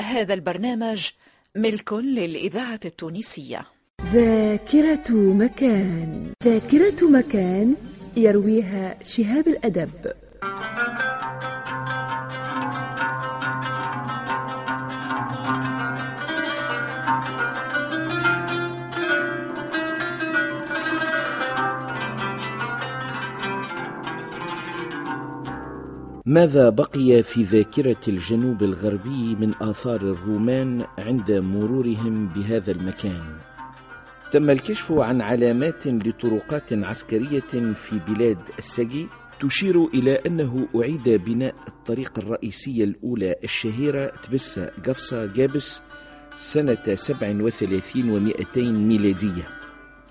هذا البرنامج ملك للإذاعة التونسية. ذاكرة مكان. ذاكرة مكان يرويها شهاب الأدب. ماذا بقي في ذاكرة الجنوب الغربي من آثار الرومان عند مرورهم بهذا المكان؟ تم الكشف عن علامات لطرقات عسكرية في بلاد السجي تشير إلى أنه أعيد بناء الطريق الرئيسية الأولى الشهيرة تبسة قفصة جابس سنة 37 و200 ميلادية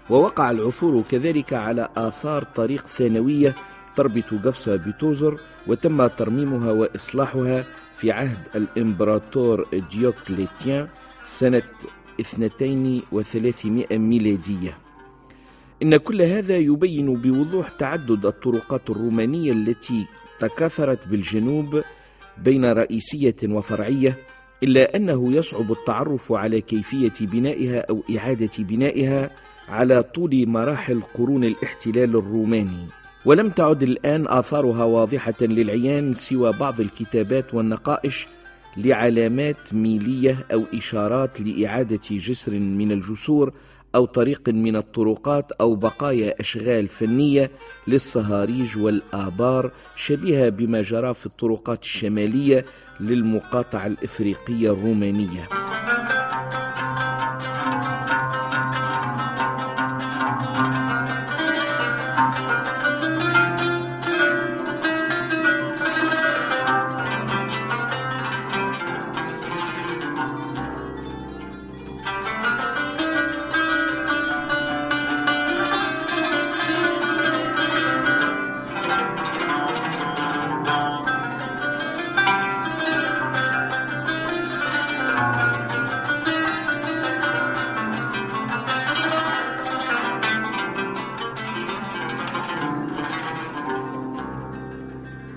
ووقع العثور كذلك على آثار طريق ثانوية تربط قفصة بتوزر وتم ترميمها وإصلاحها في عهد الإمبراطور ديوكليتيان سنة 3200 ميلادية. إن كل هذا يبين بوضوح تعدد الطرقات الرومانية التي تكاثرت بالجنوب بين رئيسية وفرعية إلا أنه يصعب التعرف على كيفية بنائها أو إعادة بنائها على طول مراحل قرون الاحتلال الروماني. ولم تعد الآن آثارها واضحة للعيان سوى بعض الكتابات والنقائش لعلامات ميلية أو إشارات لإعادة جسر من الجسور أو طريق من الطرقات أو بقايا أشغال فنية للصهاريج والآبار شبيهة بما جرى في الطرقات الشمالية للمقاطعة الإفريقية الرومانية.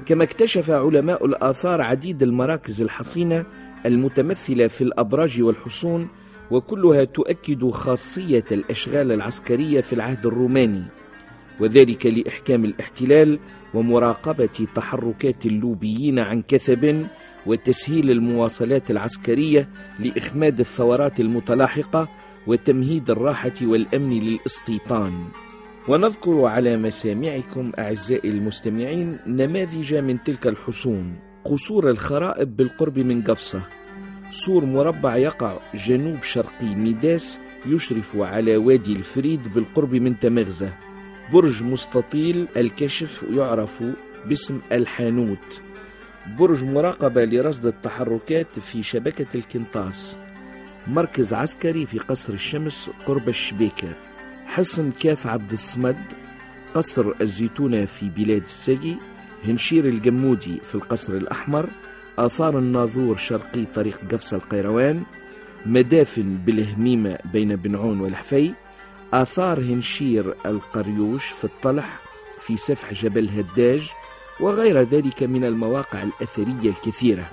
كما اكتشف علماء الآثار عديد المراكز الحصينة المتمثلة في الأبراج والحصون وكلها تؤكد خاصية الأشغال العسكرية في العهد الروماني وذلك لإحكام الاحتلال ومراقبة تحركات اللوبيين عن كثب وتسهيل المواصلات العسكرية لإخماد الثورات المتلاحقة وتمهيد الراحة والأمن للاستيطان. ونذكر على مسامعكم أعزائي المستمعين نماذج من تلك الحصون. قصور الخرائب بالقرب من قفصة. سور مربع يقع جنوب شرقي ميداس يشرف على وادي الفريد بالقرب من تمغزة. برج مستطيل الكشف يعرف باسم الحانوت. برج مراقبة لرصد التحركات في شبكة الكنطاس. مركز عسكري في قصر الشمس قرب الشبيكة حصن كاف عبد الصمد قصر الزيتونة في بلاد السجي هنشير الجمودي في القصر الأحمر آثار الناظور شرقي طريق قفص القيروان مدافن بالهميمة بين بنعون والحفي آثار هنشير القريوش في الطلح في سفح جبل هداج وغير ذلك من المواقع الأثرية الكثيرة.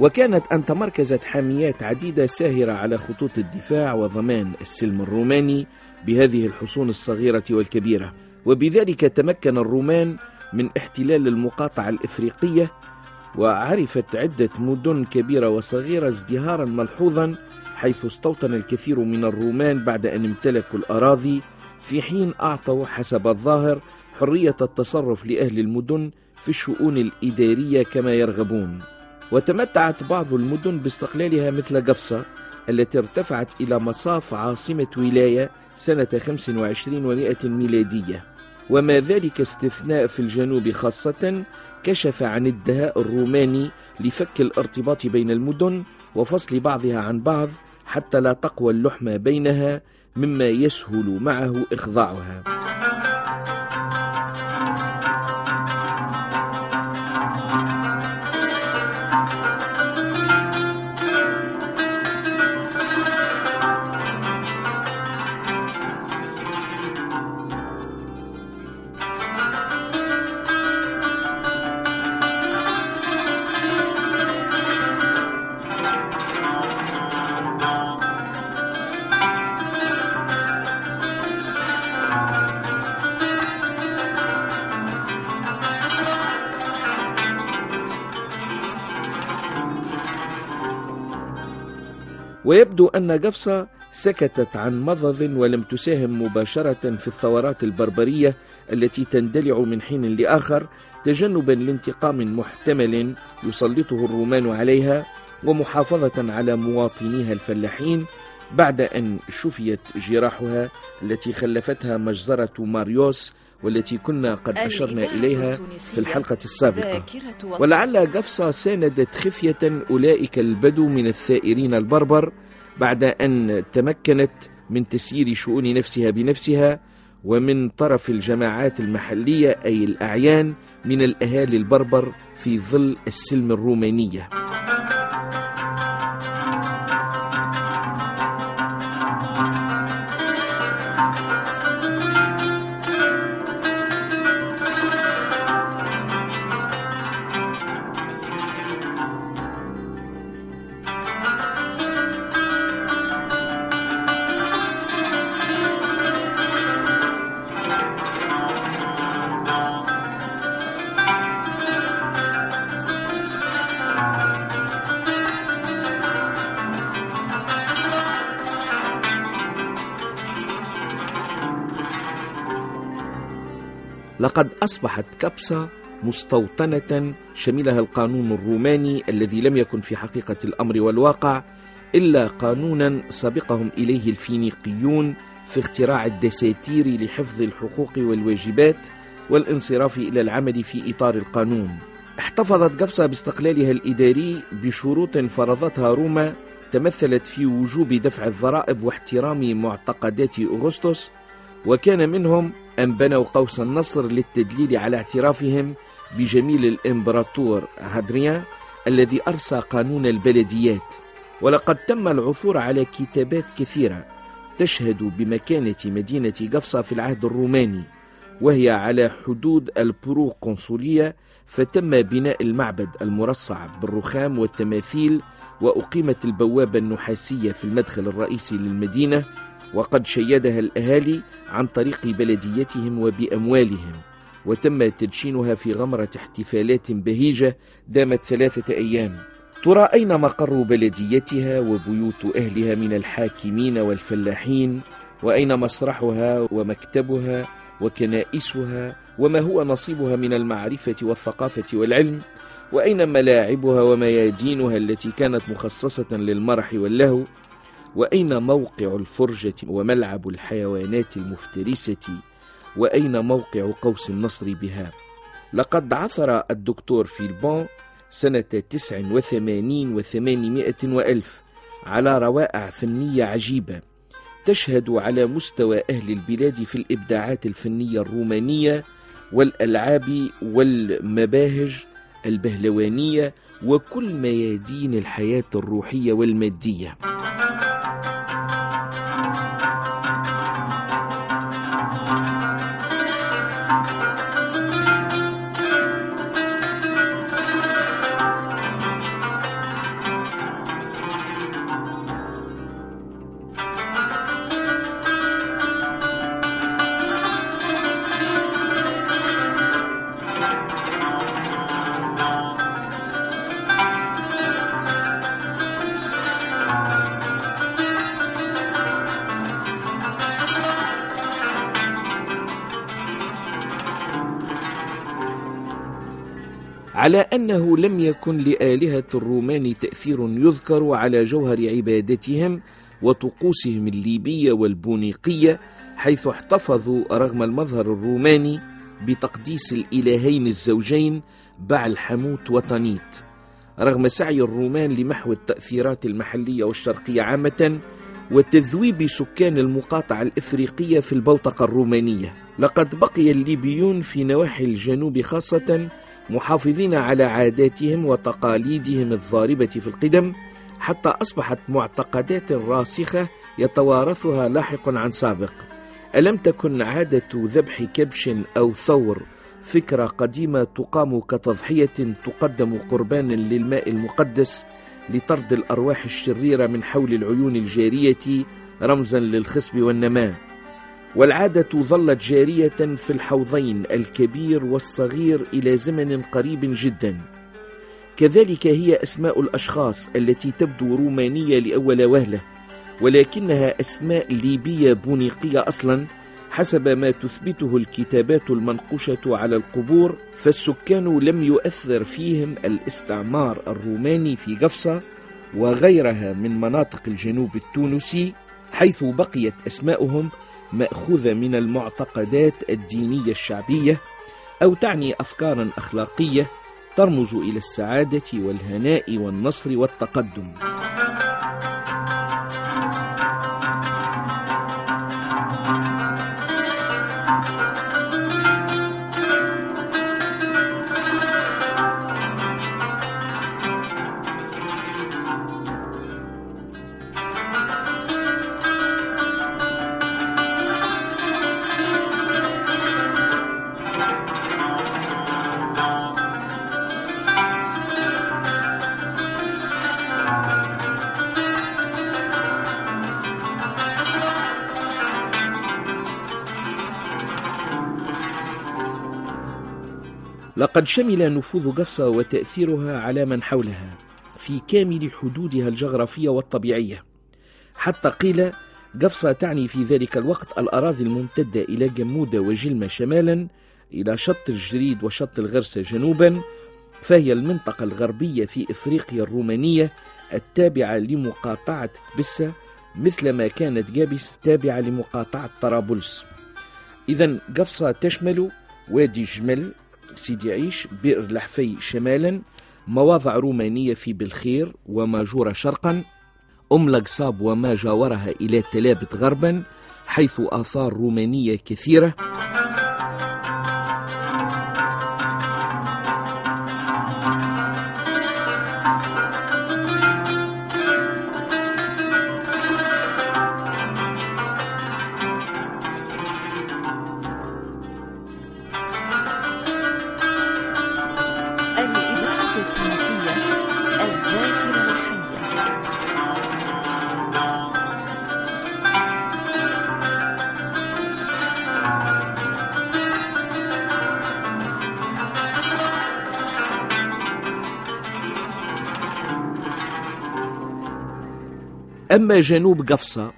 وكانت أن تمركزت حاميات عديدة ساهرة على خطوط الدفاع وضمان السلم الروماني بهذه الحصون الصغيرة والكبيرة. وبذلك تمكن الرومان من احتلال المقاطعة الإفريقية وعرفت عدة مدن كبيرة وصغيرة ازدهارا ملحوظا حيث استوطن الكثير من الرومان بعد أن امتلكوا الأراضي في حين أعطوا حسب الظاهر حرية التصرف لأهل المدن في الشؤون الإدارية كما يرغبون. وتمتعت بعض المدن باستقلالها مثل قفصة التي ارتفعت إلى مصاف عاصمة ولاية سنة 25 و100 ميلادية. وما ذلك استثناء في الجنوب خاصة كشف عن الدهاء الروماني لفك الارتباط بين المدن وفصل بعضها عن بعض حتى لا تقوى اللحمة بينها مما يسهل معه إخضاعها. ويبدو أن قفصة سكتت عن مضض ولم تساهم مباشرة في الثورات البربرية التي تندلع من حين لآخر تجنبا لانتقام محتمل يسلطه الرومان عليها ومحافظة على مواطنيها الفلاحين بعد أن شفيت جراحها التي خلفتها مجزرة ماريوس والتي كنا قد أشرنا إليها في الحلقة السابقة. ولعل قفصة ساندت خفية أولئك البدو من الثائرين البربر بعد أن تمكنت من تسيير شؤون نفسها بنفسها ومن طرف الجماعات المحلية أي الأعيان من الأهالي البربر في ظل السلم الرومانية. لقد أصبحت كبسة مستوطنة شملها القانون الروماني الذي لم يكن في حقيقة الأمر والواقع إلا قانونا سبقهم إليه الفينيقيون في اختراع الدساتير لحفظ الحقوق والواجبات والانصراف إلى العمل في إطار القانون. احتفظت قفصة باستقلالها الإداري بشروط فرضتها روما تمثلت في وجوب دفع الضرائب واحترام معتقدات أغسطس وكان منهم أن بنوا قوس النصر للتدليل على اعترافهم بجميل الإمبراطور هادريان الذي أرسى قانون البلديات. ولقد تم العثور على كتابات كثيرة تشهد بمكانة مدينة قفصة في العهد الروماني وهي على حدود البرو قنصلية فتم بناء المعبد المرصع بالرخام والتماثيل وأقيمت البوابة النحاسية في المدخل الرئيسي للمدينة. وقد شيدها الأهالي عن طريق بلديتهم وبأموالهم وتم تدشينها في غمرة احتفالات بهيجة دامت ثلاثة أيام. ترى أين مقر بلديتها وبيوت أهلها من الحاكمين والفلاحين؟ وأين مسرحها ومكتبها وكنائسها؟ وما هو نصيبها من المعرفة والثقافة والعلم؟ وأين ملاعبها وميادينها التي كانت مخصصة للمرح واللهو؟ وأين موقع الفرجة وملعب الحيوانات المفترسة؟ وأين موقع قوس النصر بها؟ لقد عثر الدكتور فيلبون سنة تسع وثمانين وثمانمائة وألف على روائع فنية عجيبة تشهد على مستوى أهل البلاد في الإبداعات الفنية الرومانية والألعاب والمباهج البهلوانية وكل ميادين الحياة الروحية والمادية. على أنه لم يكن لآلهة الرومان تأثير يذكر على جوهر عبادتهم وطقوسهم الليبية والبونيقية حيث احتفظوا رغم المظهر الروماني بتقديس الإلهين الزوجين بعل حموت وطنيت. رغم سعي الرومان لمحو التأثيرات المحلية والشرقية عامة وتذويب سكان المقاطعة الإفريقية في البوتقة الرومانية لقد بقي الليبيون في نواحي الجنوب خاصة محافظين على عاداتهم وتقاليدهم الضاربة في القدم حتى أصبحت معتقدات راسخة يتوارثها لاحق عن سابق. ألم تكن عادة ذبح كبش أو ثور فكرة قديمة تقام كتضحية تقدم قربانا للماء المقدس لطرد الأرواح الشريرة من حول العيون الجارية رمزا للخصب والنماء؟ والعادة ظلت جارية في الحوضين الكبير والصغير إلى زمن قريب جدا. كذلك هي أسماء الأشخاص التي تبدو رومانية لأول وهلة ولكنها أسماء ليبية بونيقية أصلا حسب ما تثبته الكتابات المنقوشة على القبور فالسكان لم يؤثر فيهم الاستعمار الروماني في قفصة وغيرها من مناطق الجنوب التونسي حيث بقيت أسماؤهم مأخوذة من المعتقدات الدينية الشعبية أو تعني أفكارا أخلاقية ترمز إلى السعادة والهناء والنصر والتقدم. لقد شمل نفوذ قفصة وتأثيرها على من حولها في كامل حدودها الجغرافية والطبيعية. حتى قيل قفصة تعني في ذلك الوقت الأراضي الممتدة إلى جمودة وجلمة شمالا إلى شط الجريد وشط الغرسة جنوبا فهي المنطقة الغربية في إفريقيا الرومانية التابعة لمقاطعة تبسة مثلما كانت جابس تابعة لمقاطعة طرابلس. إذا قفصة تشمل وادي جمل سيدي عيش بئر لحفي شمالا مواضع رومانية في بالخير وماجورة شرقا أم لقصاب وما جاورها إلى تلابت غربا حيث آثار رومانية كثيرة. أما جنوب قفصة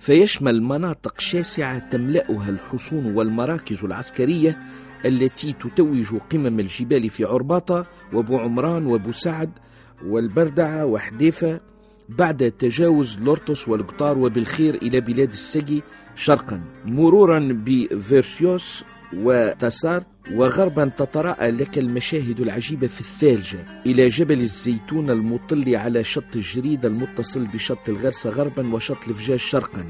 فيشمل مناطق شاسعة تملأها الحصون والمراكز العسكرية التي تتوج قمم الجبال في عرباطة وبو عمران وبو سعد والبردعة وحديفة بعد تجاوز لورتوس والقطار وبالخير إلى بلاد السجي شرقا مرورا بفيرسيوس وتسارت وغربا تتراءى لك المشاهد العجيبة في الثالجة إلى جبل الزيتون المطل على شط الجريد المتصل بشط الغرسة غربا وشط الفجاج شرقا.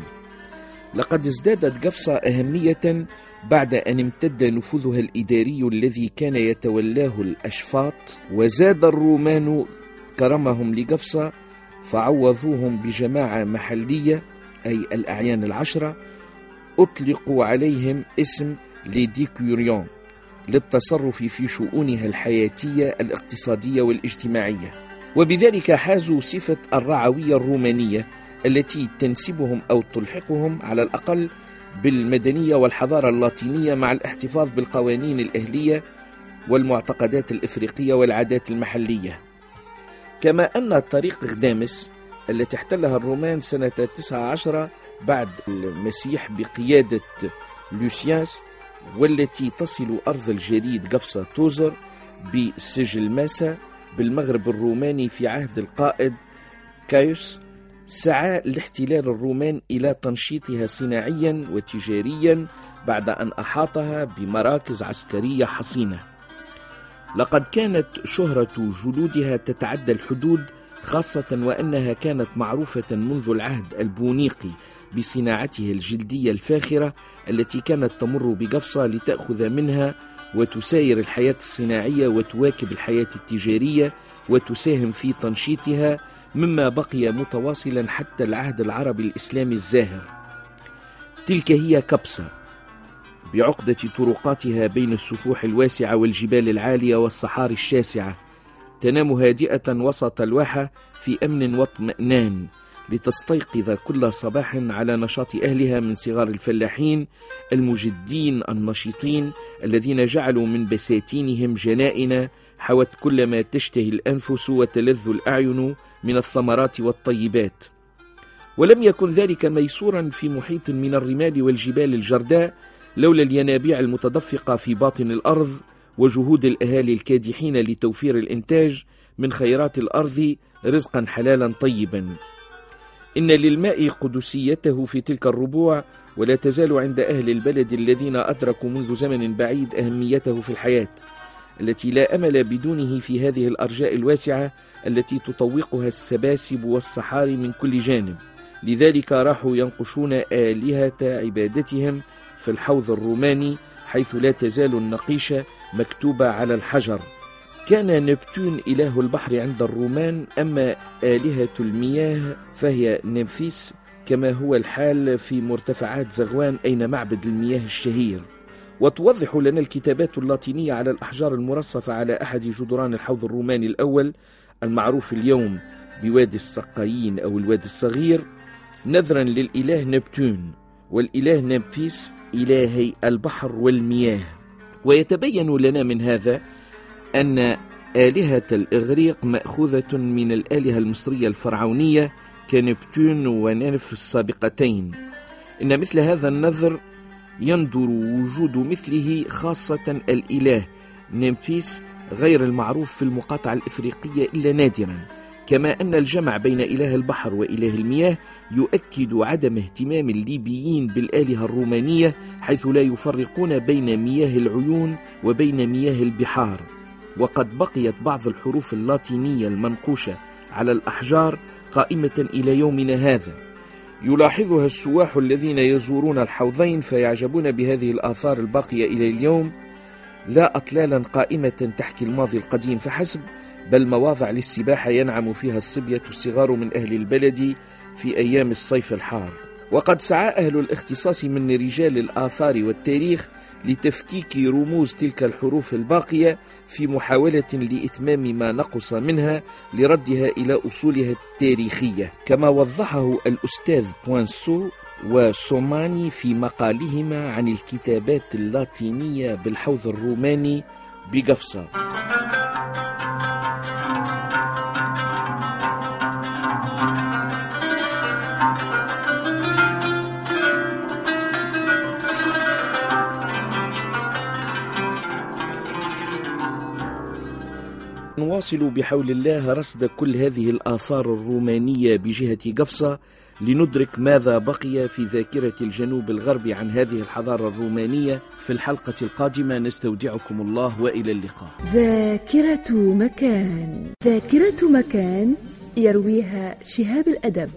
لقد ازدادت قفصة أهمية بعد أن امتد نفوذها الإداري الذي كان يتولاه الأشفاط وزاد الرومان كرمهم لقفصة فعوضوهم بجماعة محلية أي الأعيان العشرة أطلقوا عليهم اسم لديكوريون للتصرف في شؤونها الحياتية الاقتصادية والاجتماعية. وبذلك حازوا صفة الرعوية الرومانية التي تنسبهم أو تلحقهم على الأقل بالمدنية والحضارة اللاتينية مع الاحتفاظ بالقوانين الأهلية والمعتقدات الإفريقية والعادات المحلية. كما أن طريق غدامس التي احتلها الرومان سنة 19 بعد المسيح بقيادة لوسياس والتي تصل أرض الجريد قفصة توزر بسجل ماسا بالمغرب الروماني في عهد القائد كايوس سعى الاحتلال الرومان إلى تنشيطها صناعيا وتجاريا بعد أن أحاطها بمراكز عسكرية حصينة. لقد كانت شهرة جلودها تتعدى الحدود خاصة وأنها كانت معروفة منذ العهد البونيقي بصناعتها الجلدية الفاخرة التي كانت تمر بقفصة لتأخذ منها وتساير الحياة الصناعية وتواكب الحياة التجارية وتساهم في تنشيطها مما بقي متواصلا حتى العهد العربي الإسلامي الزاهر. تلك هي كبسة بعقدة طرقاتها بين السفوح الواسعة والجبال العالية والصحاري الشاسعة تنام هادئة وسط الواحة في أمن واطمئنان لتستيقظ كل صباح على نشاط أهلها من صغار الفلاحين المجدين النشيطين الذين جعلوا من بساتينهم جنائن حوت كل ما تشتهي الأنفس وتلذ الأعين من الثمرات والطيبات. ولم يكن ذلك ميسورا في محيط من الرمال والجبال الجرداء لولا الينابيع المتدفقة في باطن الأرض وجهود الأهالي الكادحين لتوفير الإنتاج من خيرات الأرض رزقا حلالا طيبا. إن للماء قدسيته في تلك الربوع ولا تزال عند أهل البلد الذين أدركوا منذ زمن بعيد أهميته في الحياة التي لا أمل بدونه في هذه الأرجاء الواسعة التي تطوقها السباسب والصحاري من كل جانب. لذلك راحوا ينقشون آلهة عبادتهم في الحوض الروماني حيث لا تزال النقيشة مكتوبة على الحجر. كان نبتون إله البحر عند الرومان أما آلهة المياه فهي نمفيس كما هو الحال في مرتفعات زغوان أين معبد المياه الشهير. وتوضح لنا الكتابات اللاتينية على الأحجار المرصفة على أحد جدران الحوض الروماني الأول المعروف اليوم بوادي السقايين أو الوادي الصغير. نذرا للإله نبتون والإله نمفيس إلهي البحر والمياه. ويتبين لنا من هذا أن آلهة الإغريق مأخوذة من الآلهة المصرية الفرعونية كنبتون وننف السابقتين. إن مثل هذا النذر يندر وجود مثله خاصة الإله نمفيس غير المعروف في المقاطعة الإفريقية إلا نادرا. كما أن الجمع بين إله البحر وإله المياه يؤكد عدم اهتمام الليبيين بالآلهة الرومانية حيث لا يفرقون بين مياه العيون وبين مياه البحار. وقد بقيت بعض الحروف اللاتينية المنقوشة على الأحجار قائمة إلى يومنا هذا. يلاحظها السواح الذين يزورون الحوضين فيعجبون بهذه الآثار الباقية إلى اليوم. لا أطلالا قائمة تحكي الماضي القديم فحسب بل مواضع للسباحة ينعم فيها الصبية الصغار من أهل البلد في أيام الصيف الحار. وقد سعى أهل الاختصاص من رجال الآثار والتاريخ لتفكيك رموز تلك الحروف الباقية في محاولة لإتمام ما نقص منها لردها إلى أصولها التاريخية. كما وضحه الأستاذ بوانسو وسوماني في مقالهما عن الكتابات اللاتينية بالحوض الروماني بقفصة نواصل بحول الله رصد كل هذه الآثار الرومانية بجهة قفصة لندرك ماذا بقي في ذاكرة الجنوب الغربي عن هذه الحضارة الرومانية في الحلقة القادمة. نستودعكم الله وإلى اللقاء. ذاكرة مكان. ذاكرة مكان يرويها شهاب الأدب.